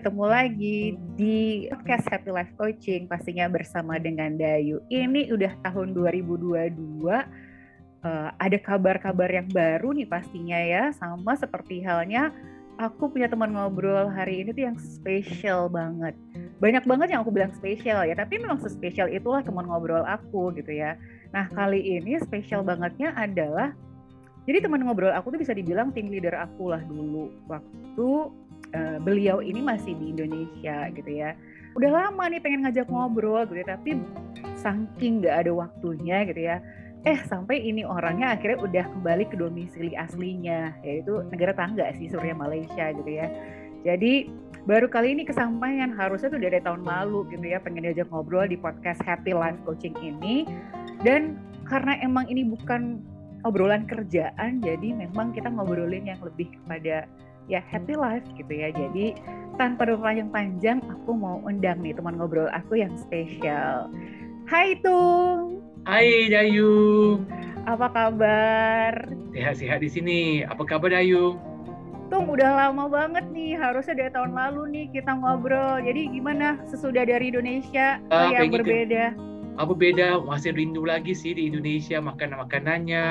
ketemu lagi di podcast Happy Life Coaching pastinya bersama dengan Dayu. Ini udah tahun 2022. Uh, ada kabar-kabar yang baru nih pastinya ya, sama seperti halnya aku punya teman ngobrol hari ini tuh yang spesial banget. Banyak banget yang aku bilang spesial ya, tapi memang sespesial itulah teman ngobrol aku gitu ya. Nah kali ini spesial bangetnya adalah jadi teman ngobrol aku tuh bisa dibilang tim leader aku lah dulu waktu uh, beliau ini masih di Indonesia gitu ya. Udah lama nih pengen ngajak ngobrol gitu ya, tapi saking nggak ada waktunya gitu ya. Eh sampai ini orangnya akhirnya udah kembali ke domisili aslinya, yaitu negara tangga sih Surya Malaysia gitu ya. Jadi baru kali ini kesampaian harusnya tuh dari tahun lalu gitu ya pengen diajak ngobrol di podcast Happy Life Coaching ini dan karena emang ini bukan obrolan kerjaan jadi memang kita ngobrolin yang lebih kepada ya happy life gitu ya. Jadi tanpa yang panjang aku mau undang nih teman ngobrol aku yang spesial. Hai Tung. Hai Dayu. Apa kabar? Sehat-sehat di sini. Apa kabar Dayu? Tung udah lama banget nih. Harusnya dari tahun lalu nih kita ngobrol. Jadi gimana? Sesudah dari Indonesia uh, yang berbeda? Ke apa beda? Masih rindu lagi sih di Indonesia makanan makanannya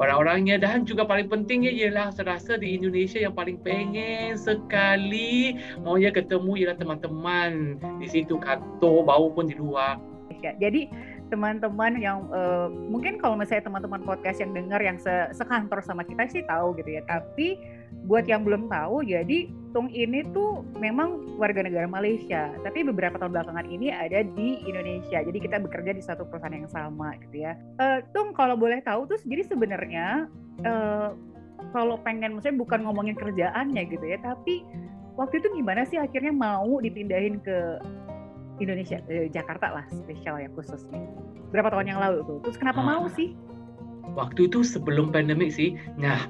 orang-orangnya dan juga paling pentingnya ialah serasa di Indonesia yang paling pengen sekali maunya ketemu ialah teman-teman di situ kantor bau pun di luar jadi teman-teman yang uh, mungkin kalau misalnya teman-teman podcast yang dengar yang se sekantor sama kita sih tahu gitu ya. Tapi buat yang belum tahu, jadi Tung ini tuh memang warga negara Malaysia, tapi beberapa tahun belakangan ini ada di Indonesia. Jadi kita bekerja di satu perusahaan yang sama gitu ya. Uh, Tung kalau boleh tahu tuh jadi sebenarnya uh, kalau pengen maksudnya bukan ngomongin kerjaannya gitu ya, tapi waktu itu gimana sih akhirnya mau dipindahin ke Indonesia eh, Jakarta lah spesial ya khususnya. Berapa tahun yang lalu tuh? Terus kenapa ah, mau sih? Waktu itu sebelum pandemik sih. Nah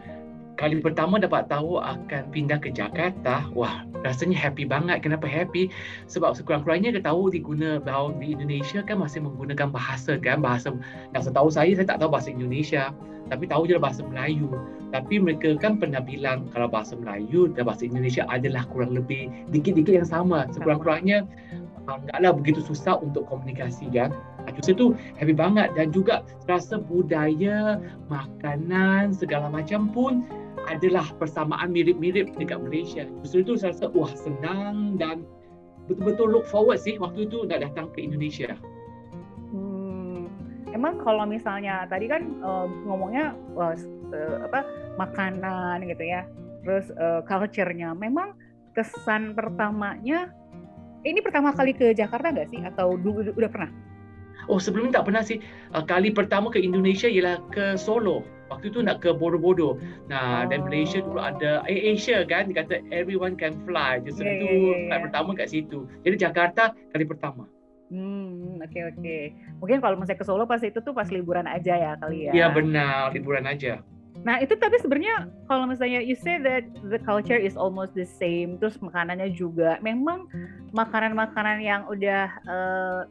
kali pertama dapat tahu akan pindah ke Jakarta, wah rasanya happy banget. Kenapa happy? Sebab sekurang-kurangnya kita tahu diguna bahawa di Indonesia kan masih menggunakan bahasa kan bahasa yang setahu saya saya tak tahu bahasa Indonesia, tapi tahu je bahasa Melayu. Tapi mereka kan pernah bilang kalau bahasa Melayu dan bahasa Indonesia adalah kurang lebih dikit-dikit yang sama. Sekurang-kurangnya enggaklah begitu susah untuk komunikasi kan. Justru itu happy banget dan juga rasa budaya, makanan segala macam pun adalah persamaan mirip-mirip dekat Malaysia. Justru itu saya rasa wah senang dan betul-betul look forward sih waktu itu nak datang ke Indonesia. Hmm, emang kalau misalnya tadi kan uh, ngomongnya uh, apa makanan gitu ya, terus uh, culture-nya, memang kesan pertamanya ini pertama kali ke Jakarta nggak sih atau udah pernah? Oh sebelumnya tak pernah sih. Uh, kali pertama ke Indonesia ialah ke Solo. Waktu itu nak ke Borobudur. Nah, oh. dan Malaysia dulu ada eh, Asia kan, dia kata everyone can fly. Jadi yeah, itu yeah, yeah, pertama kat situ. Jadi Jakarta kali pertama. Hmm, oke okay, oke. Okay. Mungkin kalau misalnya ke Solo pas itu tuh pas liburan aja ya kali ya. Iya benar, liburan aja. Nah itu tapi sebenarnya kalau misalnya you say that the culture is almost the same, terus makanannya juga, memang makanan-makanan yang udah uh,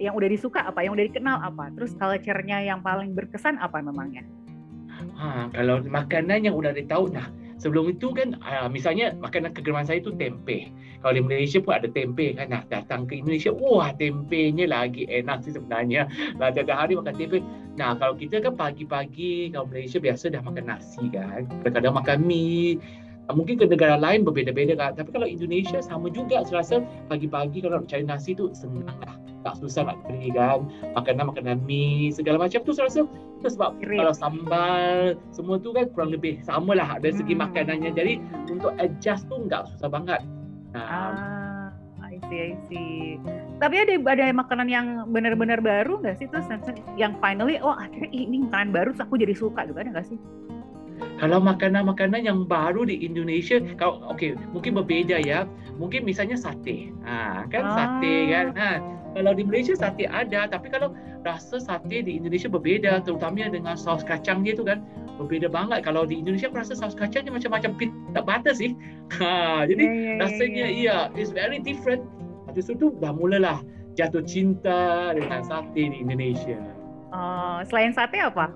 yang udah disuka apa, yang udah dikenal apa, terus culture-nya yang paling berkesan apa memangnya? Ha, kalau makanan yang udah ditahu, nah sebelum itu kan uh, misalnya makanan kegemaran saya itu tempe. Kalau di Malaysia pun ada tempe kan. Nah datang ke Indonesia, wah tempenya lagi enak sih sebenarnya. Lah tiap hari makan tempe. Nah kalau kita kan pagi-pagi kalau Malaysia biasa dah makan nasi kan. Kadang-kadang makan mie. Ah, mungkin ke negara lain berbeza-beza kan. Tapi kalau Indonesia sama juga. Saya rasa pagi-pagi kalau nak cari nasi tu senang lah tak susah nak beli kan makanan makanan mie segala macam tu saya rasa itu sebab Kering. kalau sambal semua tu kan kurang lebih sama lah dari segi hmm. makanannya jadi untuk adjust tu enggak susah banget nah, ah, I see I see tapi ada ada makanan yang benar-benar baru nggak sih terus yang finally oh akhirnya ini makanan baru terus aku jadi suka juga ada nggak sih kalau makanan-makanan yang baru di Indonesia, kalau okey mungkin berbeza ya. Mungkin misalnya sate, ha, kan ah. sate kan. Ha, kalau di Malaysia sate ada, tapi kalau rasa sate di Indonesia berbeza, terutamanya dengan saus kacang dia tu kan berbeza banget. Kalau di Indonesia aku rasa saus kacangnya macam-macam pita butter sih. Ha, jadi yeah, yeah, rasanya yeah. iya, it's very different. Justru tu dah mulalah jatuh cinta dengan sate di Indonesia. Uh, selain sate apa?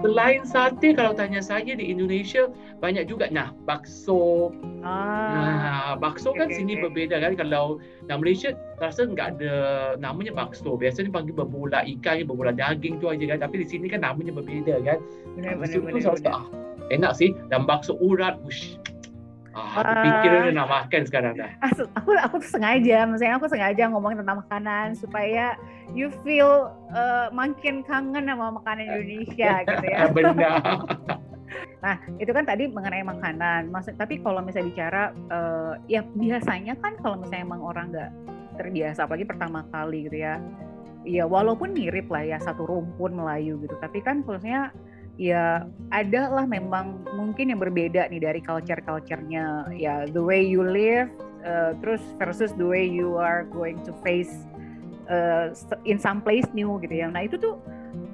Selain sate, kalau tanya saya di Indonesia banyak juga. Nah, bakso. Ah, nah, bakso kan okay, sini okay. berbeza kan. Kalau di Malaysia rasa nggak ada namanya bakso. Biasanya panggil berbola ikan, berbola daging tu aja kan. Tapi di sini kan namanya berbeza kan. Benar, benar, benar, benar. Ah, enak sih. Dan bakso urat, ush, Ah, aku pikir udah nak makan sekarang dah. Aku aku sengaja, maksudnya aku sengaja ngomongin tentang makanan supaya you feel uh, makin kangen sama makanan Indonesia gitu ya. Benar. nah itu kan tadi mengenai makanan. Maksud tapi kalau misalnya bicara uh, ya biasanya kan kalau misalnya emang orang nggak terbiasa, apalagi pertama kali gitu ya. Ya walaupun mirip lah ya satu rumpun Melayu gitu, tapi kan khususnya ya ada lah memang mungkin yang berbeda nih dari culture-culturenya. Ya the way you live uh, terus versus the way you are going to face uh, in some place new gitu ya. Nah itu tuh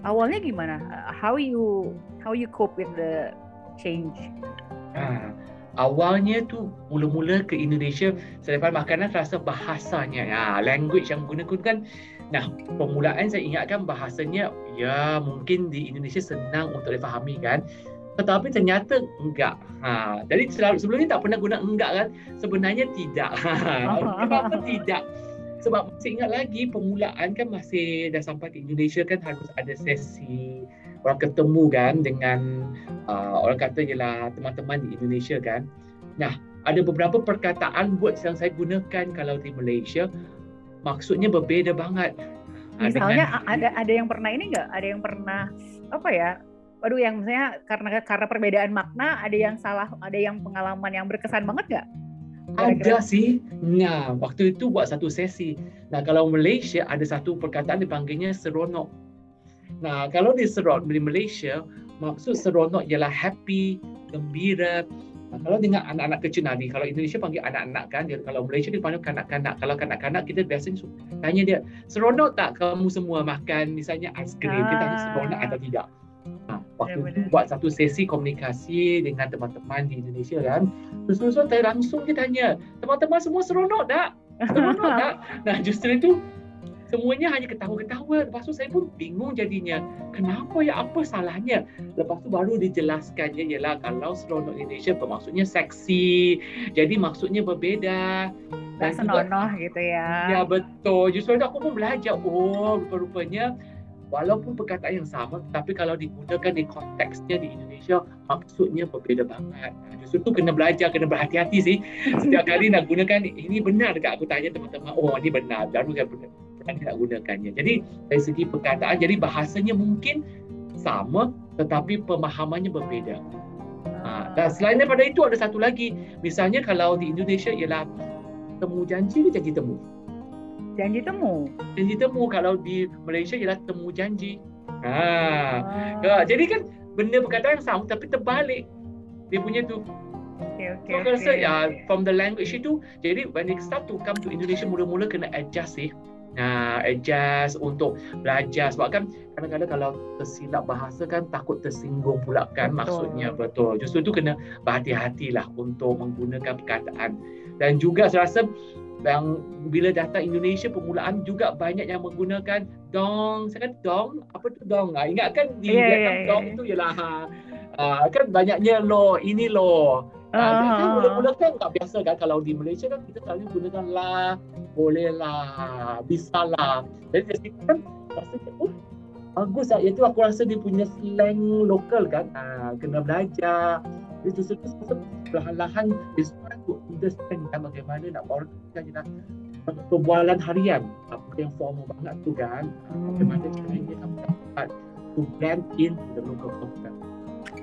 awalnya gimana? How you how you cope with the change? Ah, awalnya tu mula-mula ke Indonesia selepas makanan rasa bahasanya. Ya language yang guna kan Nah, permulaan saya ingatkan bahasanya ya mungkin di Indonesia senang untuk difahami kan. Tetapi ternyata enggak. Ha, jadi sebelum ni tak pernah guna enggak kan? Sebenarnya tidak. Ha, kenapa tidak? Sebab masih ingat lagi permulaan kan masih dah sampai ke Indonesia kan harus ada sesi orang ketemu kan dengan uh, orang kata ialah teman-teman di Indonesia kan. Nah, ada beberapa perkataan buat yang saya gunakan kalau di Malaysia maksudnya berbeza banget. Misalnya dengan, ada ada yang pernah ini enggak? Ada yang pernah apa ya? Waduh yang misalnya karena karena perbedaan makna ada yang salah, ada yang pengalaman yang berkesan banget enggak? Ada sih. Nah, waktu itu buat satu sesi. Nah, kalau Malaysia ada satu perkataan dipanggilnya seronok. Nah, kalau di seronok di Malaysia, maksud seronok ialah happy, gembira, Nah, kalau dengan anak-anak kecil nadi, kalau Indonesia panggil anak-anak kan, dia, kalau Malaysia dia panggil kanak-kanak. Kalau kanak-kanak kita biasanya tanya dia, seronok tak kamu semua makan misalnya aiskrim? Ah. Kita tanya seronok atau tidak. Nah, waktu ya, itu buat satu sesi komunikasi dengan teman-teman di Indonesia kan. Terus-terus saya langsung dia tanya, teman-teman semua seronok tak? Seronok tak? Nah justru itu semuanya hanya ketawa-ketawa. Lepas tu saya pun bingung jadinya. Kenapa ya? Apa salahnya? Lepas tu baru dijelaskannya ialah kalau seronok Indonesia bermaksudnya seksi. Jadi maksudnya berbeza. Dan senonoh gitu ya. Ya betul. Justru aku pun belajar. Oh rupa-rupanya walaupun perkataan yang sama tapi kalau digunakan di konteksnya di Indonesia maksudnya berbeza banget. Justru tu kena belajar, kena berhati-hati sih. Setiap kali nak gunakan ini benar dekat aku tanya teman-teman, oh ini benar, baru saya benar kita nak gunakannya. Jadi dari segi perkataan, jadi bahasanya mungkin sama tetapi pemahamannya berbeza. Ha, dan selain daripada itu ada satu lagi. Misalnya kalau di Indonesia ialah temu janji ke janji temu? Janji temu. Janji temu kalau di Malaysia ialah temu janji. Ha. Ah. Jadi kan benda perkataan yang sama tapi terbalik. Dia punya tu Okay, okay, so, aku rasa ya from the language itu jadi when it start to come to Indonesia mula-mula kena adjust sih uh, adjust untuk belajar. Sebab kan kadang-kadang kalau tersilap bahasa kan takut tersinggung pula kan betul. maksudnya. Betul. Justru tu kena berhati-hatilah untuk menggunakan perkataan. Dan juga saya rasa yang bila datang Indonesia permulaan juga banyak yang menggunakan dong. Saya kata dong? Apa tu dong? Ah ingat kan di yeah, Vietnam yeah, yeah. dong tu ialah ha, uh, kan banyaknya lo ini lo Uh, uh, kan mula-mula kan tak biasa kan kalau di Malaysia kan kita selalu gunakan lah, boleh lah, bisa lah. Jadi dari situ kan rasa oh bagus lah. Itu aku rasa dia punya slang lokal kan. Uh, kena belajar. Itu sebab perlahan-lahan dia start to understand kan bagaimana nak orang lah perbualan harian apa yang formal banget tu kan bagaimana caranya kamu dapat to blend in the local context Ah,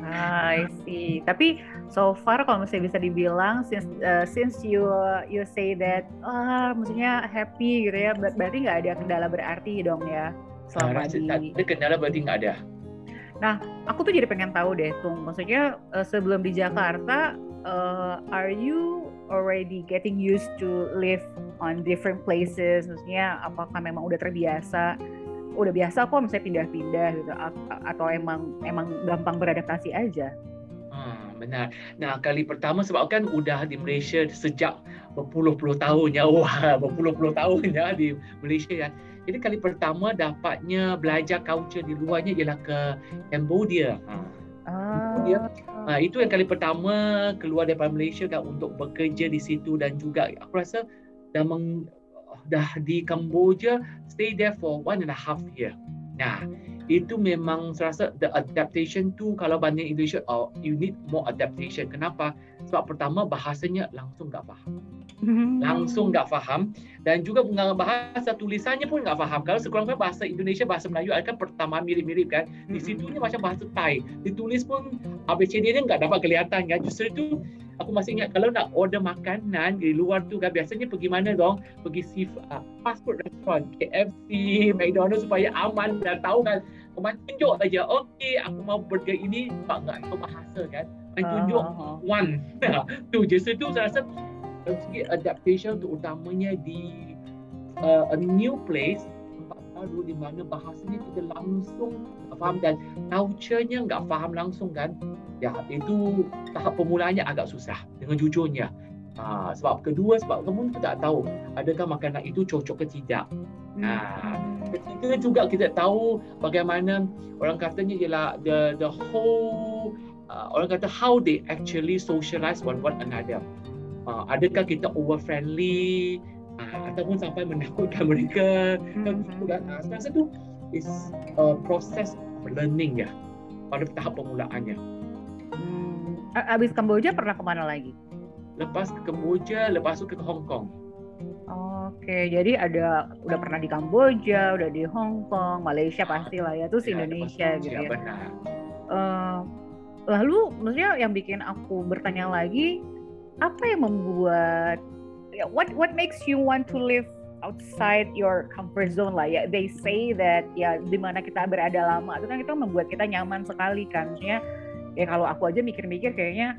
I see. Tapi so far kalau misalnya bisa dibilang since uh, since you you say that ah maksudnya happy gitu ya ber berarti nggak ada kendala berarti dong ya selama nah, di ada kendala berarti nggak ada. Nah, aku tuh jadi pengen tahu deh, Tung. Maksudnya uh, sebelum di Jakarta, uh, are you already getting used to live on different places? Maksudnya apakah memang udah terbiasa udah biasa kok misalnya pindah-pindah gitu atau emang emang gampang beradaptasi aja? Hmm, benar. Nah, kali pertama sebab kan udah di Malaysia sejak berpuluh-puluh tahun ya. Wah, berpuluh-puluh tahun ya di Malaysia ya. Jadi kali pertama dapatnya belajar culture di luarnya ialah ke Cambodia. Ha. Cambodia. Ha, itu yang kali pertama keluar daripada Malaysia dan untuk bekerja di situ dan juga aku rasa dah meng, dah di Cambodia stay there for one and a half year. Nah, itu memang saya rasa the adaptation tu kalau banding Indonesia oh, you need more adaptation. Kenapa? Sebab pertama bahasanya langsung tak faham. Langsung tak faham dan juga bahasa tulisannya pun tak faham. Kalau sekurang-kurangnya bahasa Indonesia, bahasa Melayu kan pertama mirip-mirip kan. Di situ ni macam bahasa Thai. Ditulis pun ABCD dia enggak dapat kelihatan kan. Justru itu aku masih ingat kalau nak order makanan di luar tu kan biasanya pergi mana dong? Pergi si uh, fast food restaurant, KFC, McDonald's supaya aman dan tahu kan. Kau tunjuk aja, okey aku mau burger ini, tak tahu bahasa kan. Main tunjuk uh-huh. one. tu justru tu saya rasa dari segi adaptation terutamanya di uh, a new place tempat baru di mana bahasanya kita langsung faham dan culture-nya enggak faham langsung kan ya itu tahap permulaannya agak susah. Dengan jujurnya. Ha, sebab kedua sebab kamu tak tahu adakah makanan itu cocok ke tidak. Ha, ketiga juga kita tahu bagaimana orang katanya ialah the the whole uh, orang kata how they actually socialize one one another. Uh, adakah kita over friendly uh, ataupun sampai menakutkan mereka. Mm-hmm. dan uh, saya rasa tu is a process of learning ya pada tahap permulaannya Abis Kamboja pernah ke mana lagi? Lepas ke Kamboja, lepas itu ke Hong Kong. Oke, jadi ada udah pernah di Kamboja, udah di Hong Kong, Malaysia pasti lah ya, terus ya, Indonesia gitu ya. Benar. Uh, lalu, maksudnya yang bikin aku bertanya lagi, apa yang membuat, ya, what what makes you want to live outside your comfort zone lah ya? They say that ya di mana kita berada lama itu kan itu membuat kita nyaman sekali kan, maksudnya ya kalau aku aja mikir-mikir kayaknya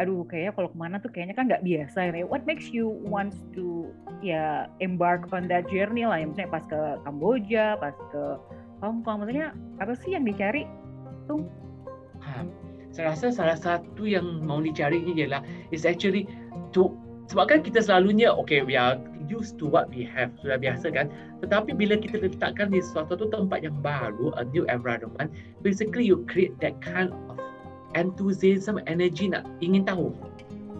aduh kayaknya kalau ke mana tuh kayaknya kan nggak biasa ya. What makes you want to ya embark on that journey lah? Ya misalnya pas ke Kamboja pas ke Hong Kong maksudnya apa sih yang dicari tuh? Ha, saya rasa salah satu yang mau dicari ini adalah is actually to sebab kan kita selalunya okay we are used to what we have sudah biasa kan? Tetapi bila kita letakkan di suatu tempat yang baru a new environment basically you create that kind enthusiasm, energy nak ingin tahu.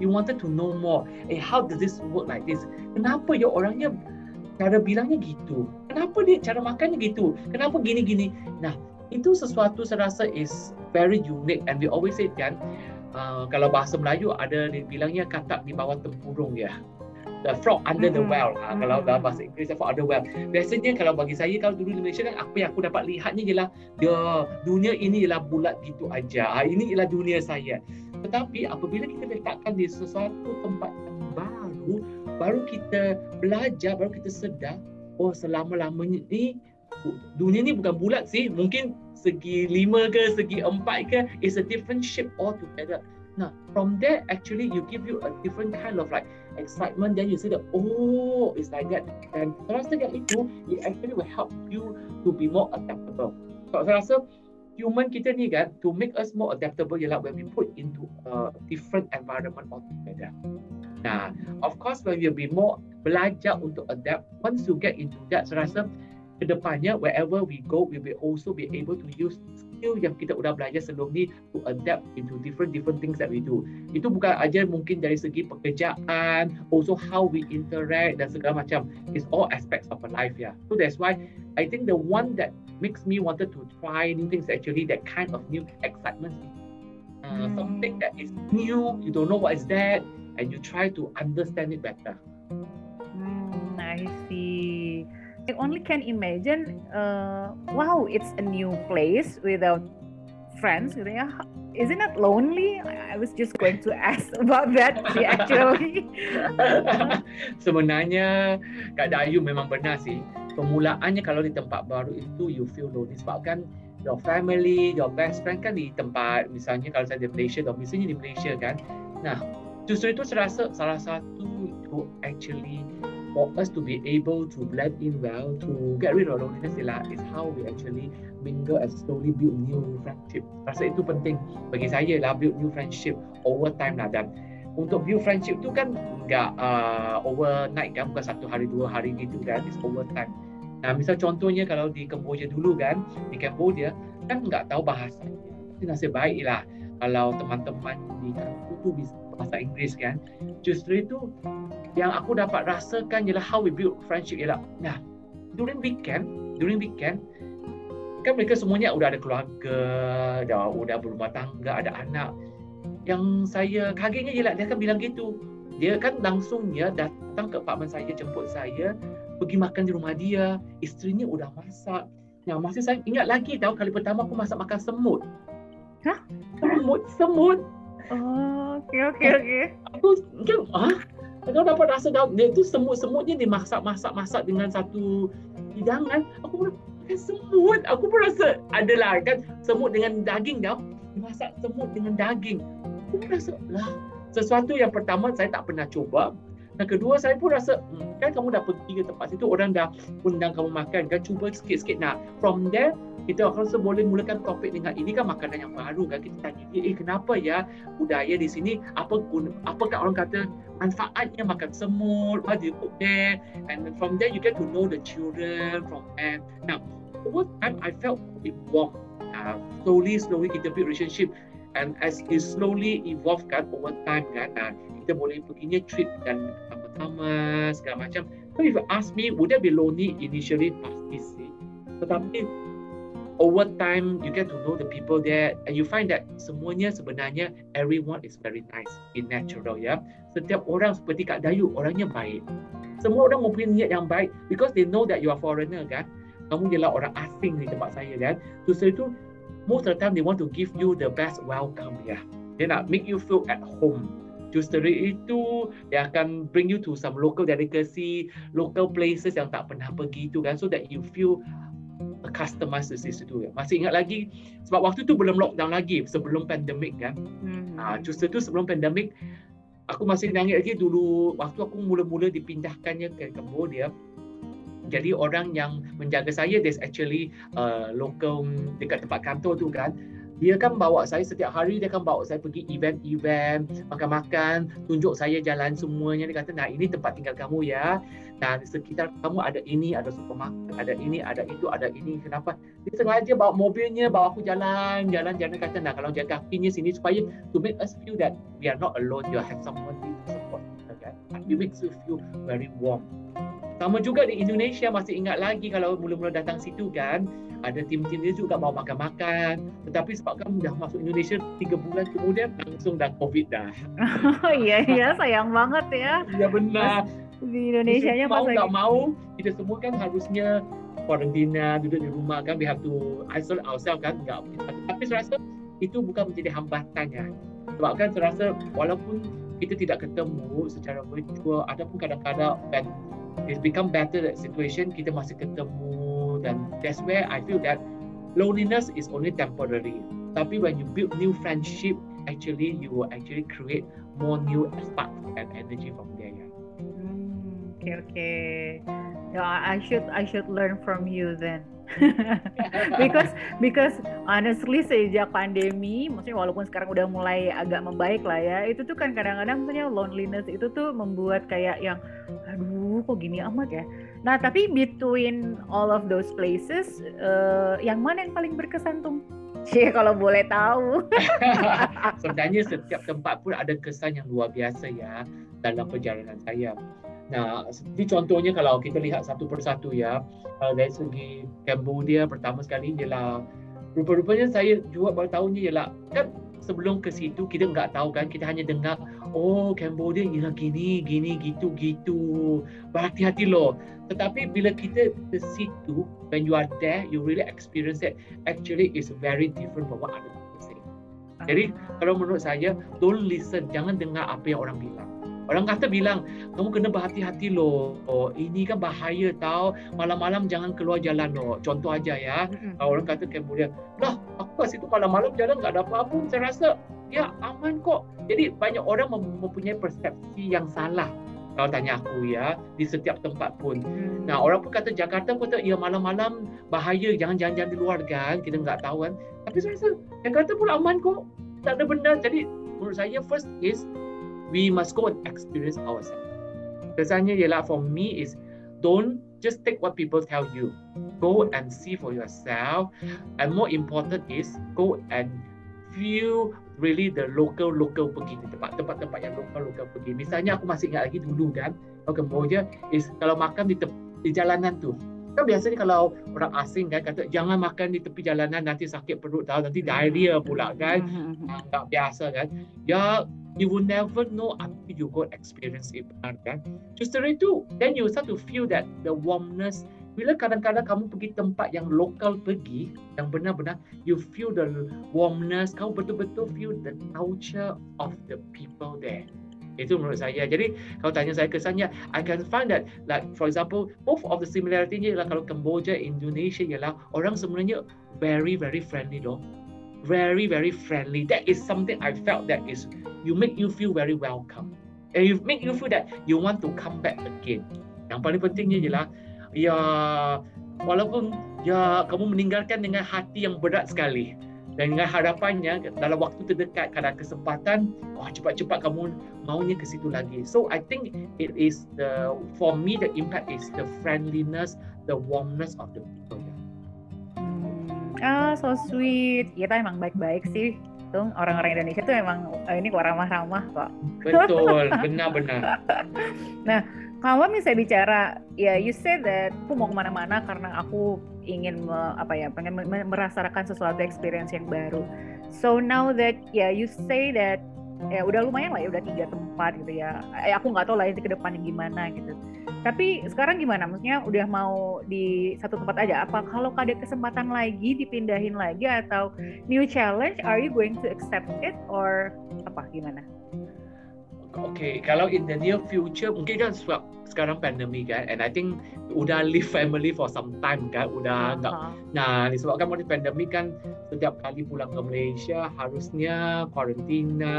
You wanted to know more. Eh, how does this work like this? Kenapa ya orangnya cara bilangnya gitu? Kenapa dia cara makannya gitu? Kenapa gini-gini? Nah, itu sesuatu saya rasa is very unique and we always say kan, uh, kalau bahasa Melayu ada bilangnya katak di bawah tempurung ya the frog under mm-hmm. the well. Ha, kalau dalam bahasa Inggeris the frog under the well. Biasanya kalau bagi saya kalau dulu di Malaysia kan apa yang aku dapat lihatnya ialah the dunia ini ialah bulat gitu aja. Ha, ini ialah dunia saya. Tetapi apabila kita letakkan di sesuatu tempat yang baru, baru kita belajar, baru kita sedar, oh selama-lamanya ni dunia ni bukan bulat sih. Mungkin segi lima ke, segi empat ke, is a different shape altogether. Nah, from there actually you give you a different kind of like excitement. Then you see that oh, it's like that. And saya rasa yang itu, it actually will help you to be more adaptable. So saya rasa human kita ni kan, to make us more adaptable ialah when we put into a different environment altogether. Nah, of course when we be more belajar untuk adapt, once you get into that, saya rasa kedepannya wherever we go, we will also be able to use skill yang kita sudah belajar sebelum ni to adapt into different different things that we do. Itu bukan aja mungkin dari segi pekerjaan, also how we interact dan segala macam. It's all aspects of our life ya. Yeah. So that's why I think the one that makes me wanted to try new things actually that kind of new excitement. Uh, hmm. Something that is new, you don't know what is that, and you try to understand it better. Hmm, I see. I only can imagine, uh, wow, it's a new place without friends. Gitu ya. Isn't that lonely? I was just going to ask about that actually. Sebenarnya Kak Dayu memang benar sih. Permulaannya kalau di tempat baru itu you feel lonely sebab kan your family, your best friend kan di tempat misalnya kalau saya di Malaysia, misalnya di Malaysia kan. Nah, justru itu saya rasa salah satu to actually for us to be able to blend in well, to get rid of loneliness is how we actually mingle and slowly build new friendship. Rasa itu penting bagi saya lah build new friendship over time lah dan untuk build friendship tu kan enggak uh, overnight kan bukan satu hari dua hari gitu kan it's over time. Nah misal contohnya kalau di Cambodia dulu kan di Cambodia kan enggak tahu bahasa. Itu nasib baik lah kalau teman-teman di kampung tu bisa bahasa Inggeris kan. Justru itu yang aku dapat rasakan ialah how we build friendship ialah nah during weekend during weekend kan mereka semuanya sudah ada keluarga, dah sudah berumah tangga, ada anak. Yang saya kagetnya ialah dia akan bilang gitu. Dia kan langsungnya datang ke apartmen saya, jemput saya, pergi makan di rumah dia. Isterinya sudah masak. Yang masih saya ingat lagi tahu kali pertama aku masak makan semut. Hah? Semut, semut. Oh, okey okey okey. Aku kan, ah, Kau dapat rasa dia tu semut-semutnya dimasak-masak-masak dengan satu hidangan. Aku makan semut. Aku pun rasa adalah kan semut dengan daging tau. Masak semut dengan daging. Aku pun rasa lah sesuatu yang pertama saya tak pernah cuba. Dan kedua saya pun rasa hmm, kan kamu dah pergi ke tempat situ orang dah undang kamu makan kan cuba sikit-sikit. Nah from there kita akan rasa boleh mulakan topik dengan ini kan makanan yang baru kan? Kita tanya dia eh kenapa ya? Budaya di sini apa guna apakah orang kata manfaatnya makan semut how do you cook there? And from there you get to know the children from there. Now over time I felt it warm. Uh, slowly, slowly kita build relationship and as it slowly evolve kan over time kan, uh, kita boleh perginya trip dan sama-sama segala macam. So if you ask me, would that be lonely initially? Pasti sih. Tetapi over time you get to know the people there and you find that semuanya sebenarnya everyone is very nice in natural ya. Setiap orang seperti Kak Dayu orangnya baik. Semua orang mempunyai niat yang baik because they know that you are foreigner kan kamu ialah orang asing di tempat saya kan. So itu most of the time they want to give you the best welcome ya. Dia nak make you feel at home. Justru itu dia akan bring you to some local delicacy, local places yang tak pernah pergi tu kan so that you feel customized di situ ya. Masih ingat lagi sebab waktu tu belum lockdown lagi sebelum pandemik kan. Hmm. Uh, justru tu sebelum pandemik aku masih ingat lagi dulu waktu aku mula-mula dipindahkannya ke Cambodia jadi orang yang menjaga saya there's actually uh, local dekat tempat kantor tu kan dia kan bawa saya setiap hari dia kan bawa saya pergi event-event makan-makan tunjuk saya jalan semuanya. Dia kata nah ini tempat tinggal kamu ya. Dan sekitar kamu ada ini ada supermarket ada ini ada itu ada ini. Kenapa? Dia sengaja bawa mobilnya bawa aku jalan jalan jalan. Kata nah kalau jaga kakinya sini supaya to make us feel that we are not alone. You have someone to support okay? it makes you feel very warm sama juga di Indonesia masih ingat lagi kalau mula-mula datang situ kan ada tim-tim dia juga mau makan-makan tetapi sebab kan dah masuk Indonesia tiga bulan kemudian langsung dah COVID dah. Oh iya iya sayang banget ya. Iya benar. Di Indonesia nya mau nggak mau kita semua kan harusnya karantina duduk di rumah kan we have to isolate ourselves kan nggak tapi saya rasa itu bukan menjadi hambatannya sebab kan saya rasa walaupun kita tidak ketemu secara virtual ataupun kadang-kadang it's become better that situation kita masih ketemu dan that's where I feel that loneliness is only temporary. Tapi when you build new friendship actually you will actually create more new spark and energy from there hmm, okay okay. Yeah, I should I should learn from you then because because honestly sejak pandemi, maksudnya walaupun sekarang udah mulai agak membaik lah ya, itu tuh kan kadang-kadang misalnya loneliness itu tuh membuat kayak yang aduh kok gini amat ya. Nah tapi between all of those places, uh, yang mana yang paling berkesan tuh? Cie kalau boleh tahu. Sebenarnya setiap tempat pun ada kesan yang luar biasa ya dalam perjalanan saya. Nah, seperti contohnya kalau kita lihat satu persatu ya, uh, dari segi Cambodia pertama sekali ialah rupa-rupanya saya juga baru tahunya ialah kan sebelum ke situ kita nggak tahu kan kita hanya dengar oh Cambodia ialah gini gini gitu gitu. Berhati-hati loh. Tetapi bila kita ke situ when you are there you really experience it actually is very different from what other people say. Jadi kalau menurut saya don't listen jangan dengar apa yang orang bilang Orang kata bilang, kamu kena berhati-hati loh. Oh, ini kan bahaya tau. Malam-malam jangan keluar jalan loh. Contoh aja ya. Mm-hmm. Orang kata kemudian, lah aku kat situ malam-malam jalan tak ada apa-apa. Saya rasa, ya aman kok. Jadi banyak orang mempunyai persepsi yang salah kalau tanya aku ya di setiap tempat pun. Hmm. Nah orang pun kata Jakarta pun kata ya malam-malam bahaya jangan jalan-jalan di luar kan kita nggak tahu kan. Tapi saya rasa Jakarta pun aman kok tak ada benda. Jadi menurut saya first is we must go and experience ourselves. Kesannya ialah for me is don't just take what people tell you. Go and see for yourself. And more important is go and feel really the local local pergi di tempat tempat tempat yang local local pergi. Misalnya aku masih ingat lagi dulu kan, kalau Kamboja is kalau makan di te- di jalanan tu. Kan biasanya kalau orang asing kan kata jangan makan di tepi jalanan nanti sakit perut tahu nanti diarrhea pula kan. Ah, tak biasa kan. Ya you will never know until you go experience it kan. Justru itu then you start to feel that the warmness. Bila kadang-kadang kamu pergi tempat yang lokal pergi yang benar-benar you feel the warmness kau betul-betul feel the culture of the people there. Itu menurut saya. Jadi kalau tanya saya kesannya I can find that like for example both of the similarity ialah kalau Cambodia Indonesia ialah orang sebenarnya very very friendly loh very very friendly. That is something I felt that is you make you feel very welcome. And you make you feel that you want to come back again. Yang paling pentingnya ialah ya walaupun ya kamu meninggalkan dengan hati yang berat sekali dan dengan harapannya dalam waktu terdekat kalau kesempatan wah cepat-cepat kamu maunya ke situ lagi. So i think it is the for me the impact is the friendliness the warmness of the people. Ah so sweet. Kita emang baik-baik sih. Tuh orang-orang Indonesia tuh emang eh, ini kok ramah-ramah kok. Betul benar-benar. Nah kalau misalnya bicara ya you say that aku mau ke mana-mana karena aku ingin me, apa ya pengen merasakan sesuatu experience yang baru. So now that ya yeah, you say that ya udah lumayan lah ya udah tiga tempat gitu ya. Eh, aku nggak tahu lah itu ke depannya gimana gitu tapi sekarang gimana? Maksudnya udah mau di satu tempat aja? Apa kalau ada kesempatan lagi dipindahin lagi atau new challenge are you going to accept it or apa? Gimana okay, kalau in the near future mungkin kan sebab sekarang pandemi kan and I think udah live family for some time kan udah enggak uh-huh. nah disebabkan masa pandemi kan setiap kali pulang ke Malaysia harusnya karantina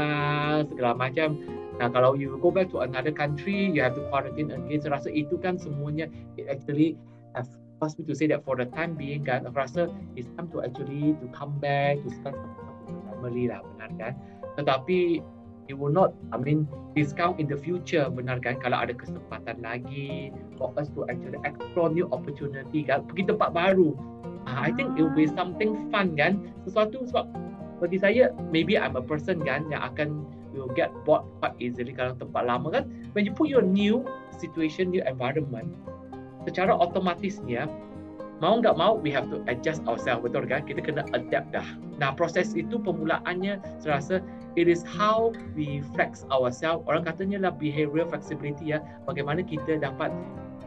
segala macam. Nah kalau you go back to another country you have to quarantine again. Saya rasa itu kan semuanya it actually have caused me to say that for the time being kan aku rasa it's time to actually to come back to start family lah benar kan? Tetapi it will not I mean discount in the future benar kan kalau ada kesempatan lagi for us to actually explore new opportunity kan pergi tempat baru. Uh, I think it will be something fun kan sesuatu sebab bagi saya maybe I'm a person kan yang akan will get bored quite easily kalau tempat lama kan. When you put your new situation new environment secara otomatisnya mau nggak mau we have to adjust ourselves. Betul kan? Kita kena adapt dah. Nah proses itu permulaannya saya rasa it is how we flex ourselves. Orang katanya lah behavioral flexibility ya. Bagaimana kita dapat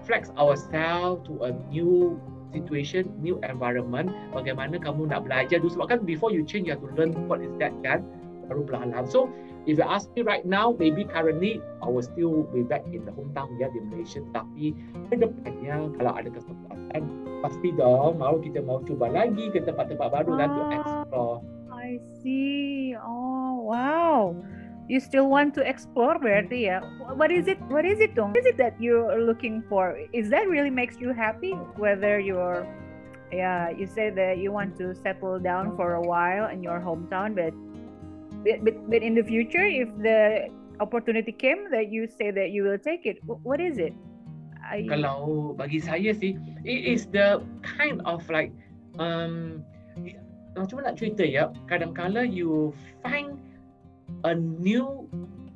flex ourselves to a new situation new environment. Bagaimana kamu nak belajar dulu. Sebab kan before you change you have to learn what is that kan? Baru perlahan so if you ask me right now maybe currently I will still be back in the hometown ya di Malaysia. Tapi kedepannya kalau ada kesempatan pasti dong mau kita mau cuba lagi ke tempat-tempat baru ah, dan to explore. I see. You still want to explore berarti ya. What is it? What is it dong? What is it that you're looking for? Is that really makes you happy? Whether you're yeah, you say that you want to settle down for a while in your hometown, but but, but in the future, if the opportunity came that you say that you will take it, what is it? I... Kalau bagi saya sih, it is the kind of like um, macam mana nak cerita ya? Kadang-kala you find a new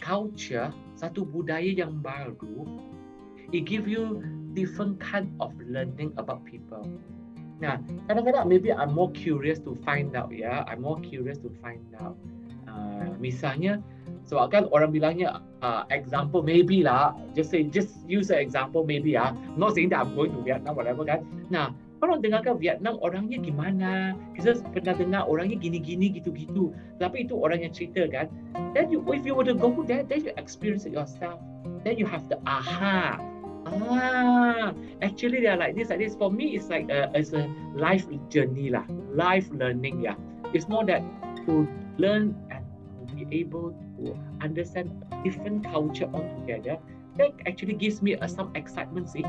culture, satu budaya yang baru, it give you different kind of learning about people. Nah, kadang-kadang maybe I'm more curious to find out ya. I'm more curious to find out. Uh, misalnya, sebab kan orang bilangnya uh, example maybe lah just say just use an example maybe ah not saying that I'm going to Vietnam whatever kan nah kalau dengarkan Vietnam orangnya gimana? Kita pernah dengar orangnya gini-gini gitu-gitu. Tapi itu orang yang cerita kan. Then you if you were to go there then you experience it yourself. Then you have the aha. Ah actually they are like this like this. For me it's like a, it's a life journey lah. Life learning yeah. It's more that to learn and to be able to understand different culture altogether, that actually gives me uh, some excitement. See,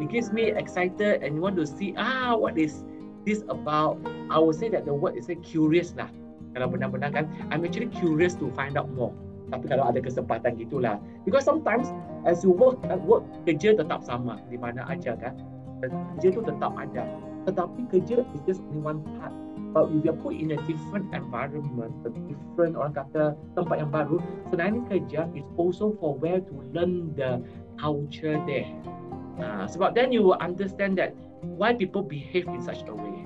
it gives me excited and want to see ah what is this about. I would say that the word is say curious lah. Kalau benar-benar kan, I'm actually curious to find out more. Tapi kalau ada kesempatan gitulah. Because sometimes as you work, uh, work kerja tetap sama di mana aja kan. Kerja tu tetap ada. Tetapi kerja is just only one part. But if you're put in a different environment, a different orang kata tempat yang baru, sebenarnya kerja is also for where to learn the culture there. Uh, sebab then you will understand that why people behave in such a way.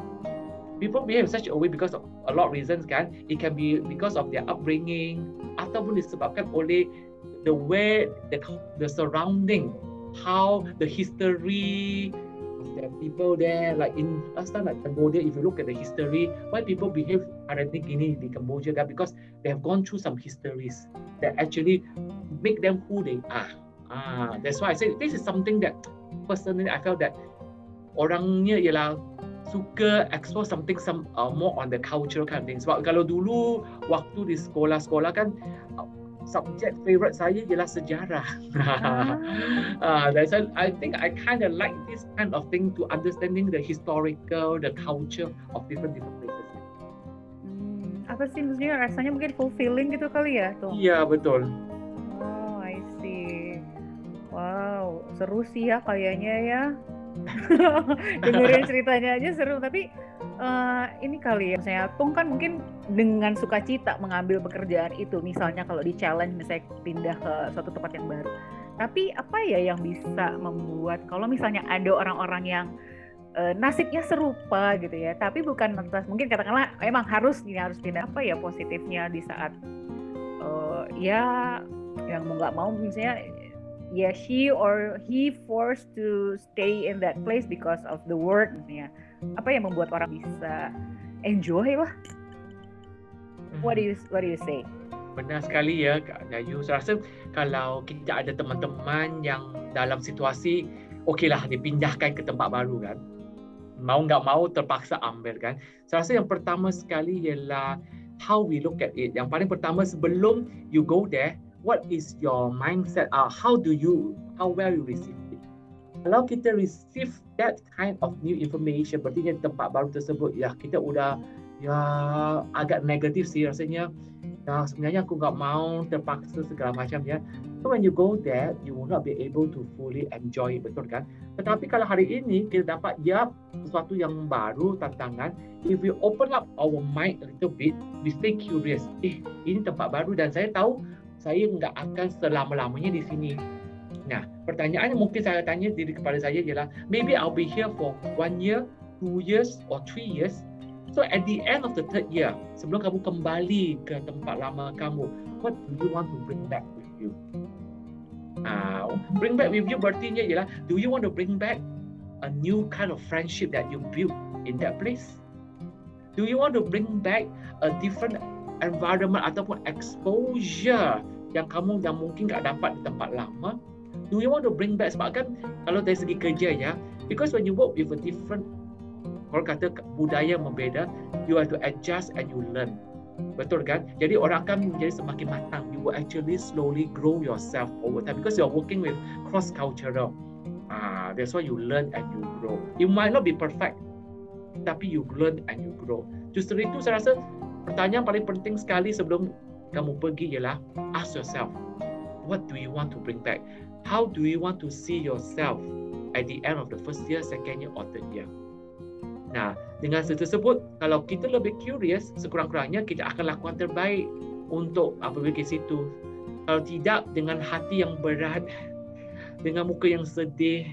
People behave in such a way because of a lot of reasons kan. It can be because of their upbringing ataupun disebabkan oleh the way the the surrounding, how the history, there people there like in last time like Cambodia if you look at the history why people behave think gini di Cambodia kan because they have gone through some histories that actually make them who they are ah that's why I say this is something that personally I felt that orangnya ialah suka explore something some uh, more on the cultural kind of things. Sebab kalau dulu waktu di sekolah-sekolah kan subject favorite saya ialah sejarah. Ah. uh, that's why I think I kind of like this kind of thing to understanding the historical, the culture of different different places. Hmm, apa sih maksudnya rasanya mungkin fulfilling gitu kali ya tuh? Iya betul. Oh I see. Wow seru sih ya kayaknya ya. dengerin ceritanya aja seru tapi uh, ini kali ya saya Tung kan mungkin dengan sukacita mengambil pekerjaan itu misalnya kalau di challenge misalnya pindah ke suatu tempat yang baru. Tapi apa ya yang bisa membuat kalau misalnya ada orang-orang yang uh, nasibnya serupa gitu ya tapi bukan lantas mungkin katakanlah emang harus ini harus pindah apa ya positifnya di saat uh, ya yang mau nggak mau misalnya ya she or he forced to stay in that place because of the work misalnya apa yang membuat orang bisa enjoy lah. What do you what do you say? Benar sekali ya Kak Dayu saya rasa kalau kita ada teman-teman yang dalam situasi okeylah dipindahkan ke tempat baru kan. Mau nggak mau terpaksa ambil kan. Saya rasa yang pertama sekali ialah how we look at it. Yang paling pertama sebelum you go there what is your mindset? Uh, how do you, how well you receive it? Kalau kita receive that kind of new information, berarti tempat baru tersebut, ya kita udah ya agak negatif sih rasanya. Ya sebenarnya aku nggak mau terpaksa segala macam ya. So when you go there, you will not be able to fully enjoy it, betul kan? Tetapi kalau hari ini kita dapat ya sesuatu yang baru, tantangan, if we open up our mind a little bit, we stay curious. Eh, ini tempat baru dan saya tahu saya nggak akan selama-lamanya di sini. Nah, pertanyaan yang mungkin saya tanya diri kepada saya ialah, maybe I'll be here for one year, two years, or three years. So at the end of the third year, sebelum kamu kembali ke tempat lama kamu, what do you want to bring back with you? Uh, bring back with you berarti ialah, do you want to bring back a new kind of friendship that you built in that place? Do you want to bring back a different environment ataupun exposure yang kamu yang mungkin tak dapat di tempat lama do you want to bring back? Sebab kan kalau dari segi kerja ya because when you work with a different orang kata budaya membeda you have to adjust and you learn. Betul kan? Jadi orang akan menjadi semakin matang. You will actually slowly grow yourself over time because you are working with cross cultural ah that's why you learn and you grow. You might not be perfect tapi you learn and you grow. Justru itu saya rasa pertanyaan paling penting sekali sebelum kamu pergi ialah ask yourself what do you want to bring back? How do you want to see yourself at the end of the first year second year or third year? Nah dengan tersebut kalau kita lebih curious sekurang-kurangnya kita akan lakukan terbaik untuk apabila ke situ. Kalau tidak dengan hati yang berat dengan muka yang sedih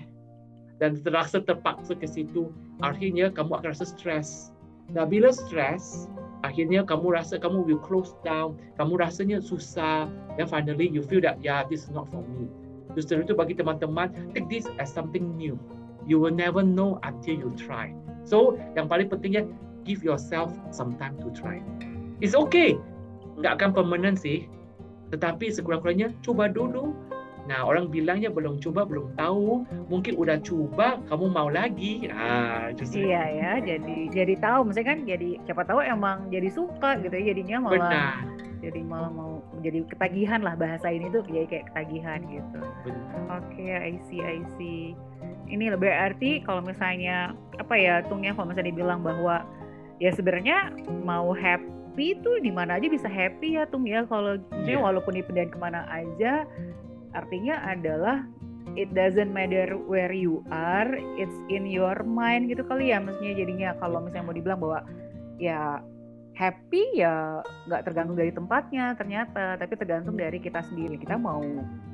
dan terasa terpaksa ke situ akhirnya kamu akan rasa stres. Nah, bila stres, akhirnya kamu rasa kamu will close down, kamu rasanya susah, then finally you feel that yeah, this is not for me. Justru itu bagi teman-teman, take this as something new. You will never know until you try. So, yang paling pentingnya, give yourself some time to try. It's okay. Nggak akan permanent sih. Tetapi sekurang-kurangnya, cuba dulu Nah, orang bilangnya belum coba, belum tahu. Mungkin udah coba, kamu mau lagi. Ah, justru. Iya ya, jadi jadi tahu. Maksudnya kan jadi siapa tahu emang jadi suka gitu ya. Jadinya malah. Benar. jadi malah mau jadi ketagihan lah bahasa ini tuh jadi kayak ketagihan gitu oke okay, I see I see ini lebih arti kalau misalnya apa ya tungnya kalau misalnya dibilang bahwa ya sebenarnya mau happy tuh di mana aja bisa happy ya tung ya kalau yeah. walaupun dipindahin ke mana aja artinya adalah it doesn't matter where you are, it's in your mind gitu kali ya maksudnya jadinya kalau misalnya mau dibilang bahwa ya happy ya nggak tergantung dari tempatnya ternyata tapi tergantung dari kita sendiri. Kita mau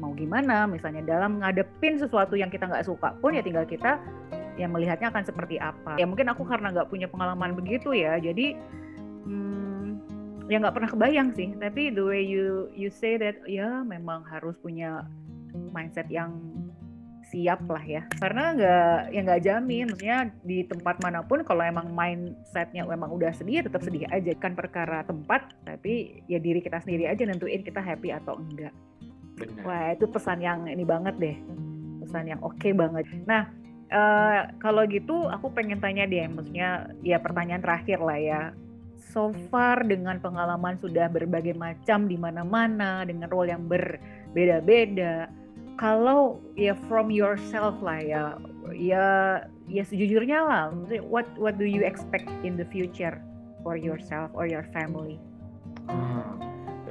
mau gimana misalnya dalam ngadepin sesuatu yang kita nggak suka pun ya tinggal kita yang melihatnya akan seperti apa. Ya mungkin aku karena nggak punya pengalaman begitu ya jadi ya nggak pernah kebayang sih. Tapi the way you you say that ya memang harus punya mindset yang siap lah ya. Karena nggak ya nggak jamin. Maksudnya di tempat mana pun kalau emang mindsetnya emang udah sedih tetap sedih aja. Kan perkara tempat tapi ya diri kita sendiri aja nentuin kita happy atau enggak. Benar. wah itu pesan yang ini banget deh. Pesan yang oke okay banget. Nah uh, kalau gitu aku pengen tanya deh. Maksudnya ya pertanyaan terakhir lah ya so far dengan pengalaman sudah berbagai macam di mana-mana dengan role yang berbeda-beda. Kalau ya from yourself lah ya ya ya sejujurnya lah what what do you expect in the future for yourself or your family? Hmm.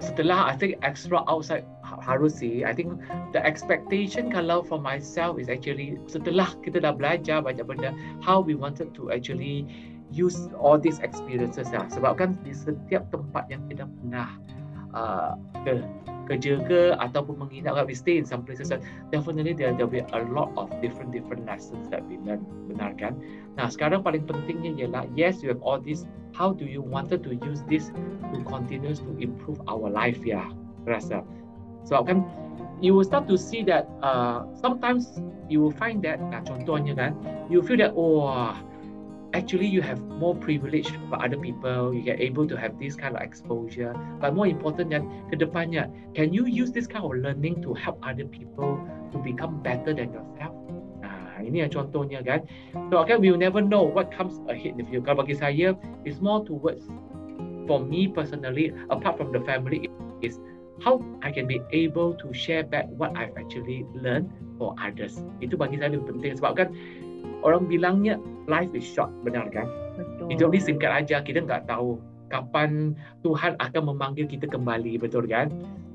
setelah I think extra outside harus sih. I think the expectation kalau for myself is actually setelah kita dah belajar banyak benda how we wanted to actually use all these experiences lah. Sebab kan di setiap tempat yang kita pernah uh, ke kerja ke ataupun menginap we stay in some places definitely there there will be a lot of different different lessons that we learn benar kan nah sekarang paling pentingnya ialah yes you have all this how do you wanted to use this to continue to improve our life ya rasa. Sebab kan you will start to see that uh, sometimes you will find that nah contohnya kan you feel that oh actually you have more privilege for other people. You get able to have this kind of exposure. But more important than kedepannya can you use this kind of learning to help other people to become better than yourself? Nah ini yang contohnya kan? So okay we will never know what comes ahead if you kalau bagi saya it's more towards for me personally apart from the family is how I can be able to share back what I've actually learned for others itu bagi saya lebih penting sebab kan orang bilangnya life is short, benar kan? Betul. Hidup ni singkat aja, kita nggak tahu kapan Tuhan akan memanggil kita kembali, betul kan?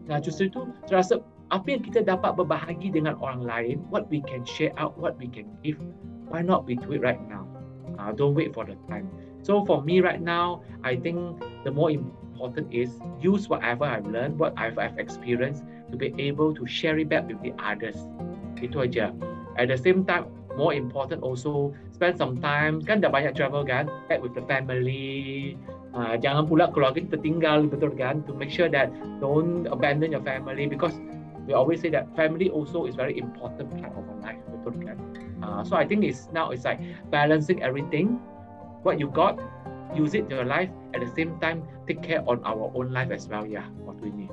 Nah justru itu saya rasa apa yang kita dapat berbahagi dengan orang lain, what we can share out, what we can give, why not we do it right now? Uh, don't wait for the time. So for me right now, I think the more important is use whatever I've learned, what I've, experienced to be able to share it back with the others. Itu aja. At the same time, more important also spend some time kan dah banyak travel kan back with the family uh, jangan pula keluarga kita tinggal betul kan to make sure that don't abandon your family because we always say that family also is very important part of our life betul kan uh, so I think it's now it's like balancing everything what you got use it in your life at the same time take care on our own life as well ya yeah, waktu ini.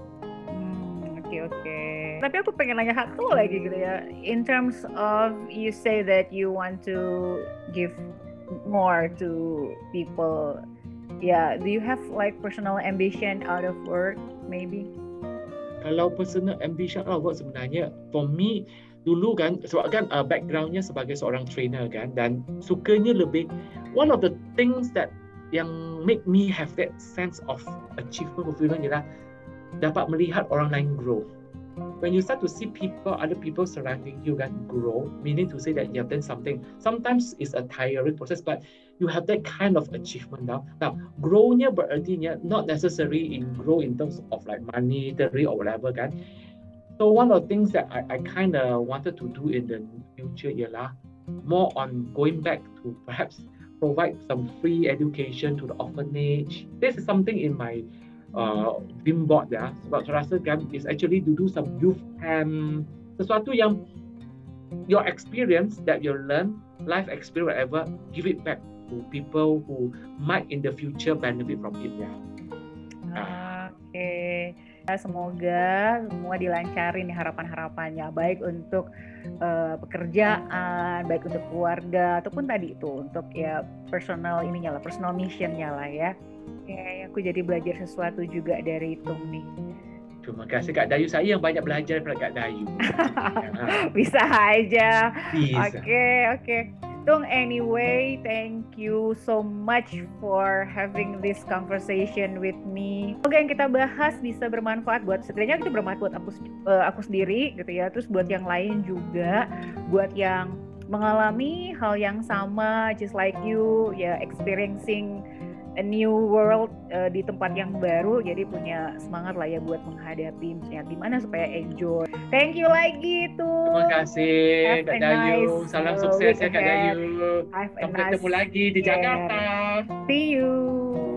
Hmm, oke okay, oke okay. Tapi aku pengen nanya satu lagi gitu ya. In terms of you say that you want to give more to people. Yeah do you have like personal ambition out of work maybe? Kalau personal ambition out of work sebenarnya for me dulu kan sebab kan uh, backgroundnya sebagai seorang trainer kan dan sukanya lebih one of the things that yang make me have that sense of achievement fulfillment ialah dapat melihat orang lain grow when you start to see people, other people surrounding you can grow, meaning to say that you have done something. Sometimes it's a tiring process, but you have that kind of achievement now. Now, grownya berarti not necessarily in grow in terms of like monetary or whatever kan. So one of the things that I, I kind of wanted to do in the future ialah more on going back to perhaps provide some free education to the orphanage. This is something in my uh, dream board ya sebab saya rasa kan is actually to do some youth camp sesuatu yang your experience that you learn life experience whatever give it back to people who might in the future benefit from it ya. Oke. Okay. Semoga semua dilancarin harapan-harapannya baik untuk uh, pekerjaan, baik untuk keluarga ataupun tadi itu untuk ya personal ininya lah, personal missionnya lah ya. Ya, aku jadi belajar sesuatu juga dari Tung nih. Terima kasih Kak Dayu. Saya yang banyak belajar daripada Kak Dayu. Bisa aja. Bisa. Oke, okay, oke. Okay. Tung, anyway, thank you so much for having this conversation with me. Semoga yang kita bahas bisa bermanfaat buat setidaknya kita bermanfaat buat aku uh, aku sendiri gitu ya. Terus buat yang lain juga, buat yang mengalami hal yang sama just like you ya experiencing a new world uh, di tempat yang baru. Jadi punya semangat lah ya buat menghadapi misalnya gimana supaya enjoy. Thank you lagi tuh. Terima kasih Have Kak Dayu. nice, salam uh, sukses ya Kak Dayu. Sampai nice ketemu lagi di Jakarta. See you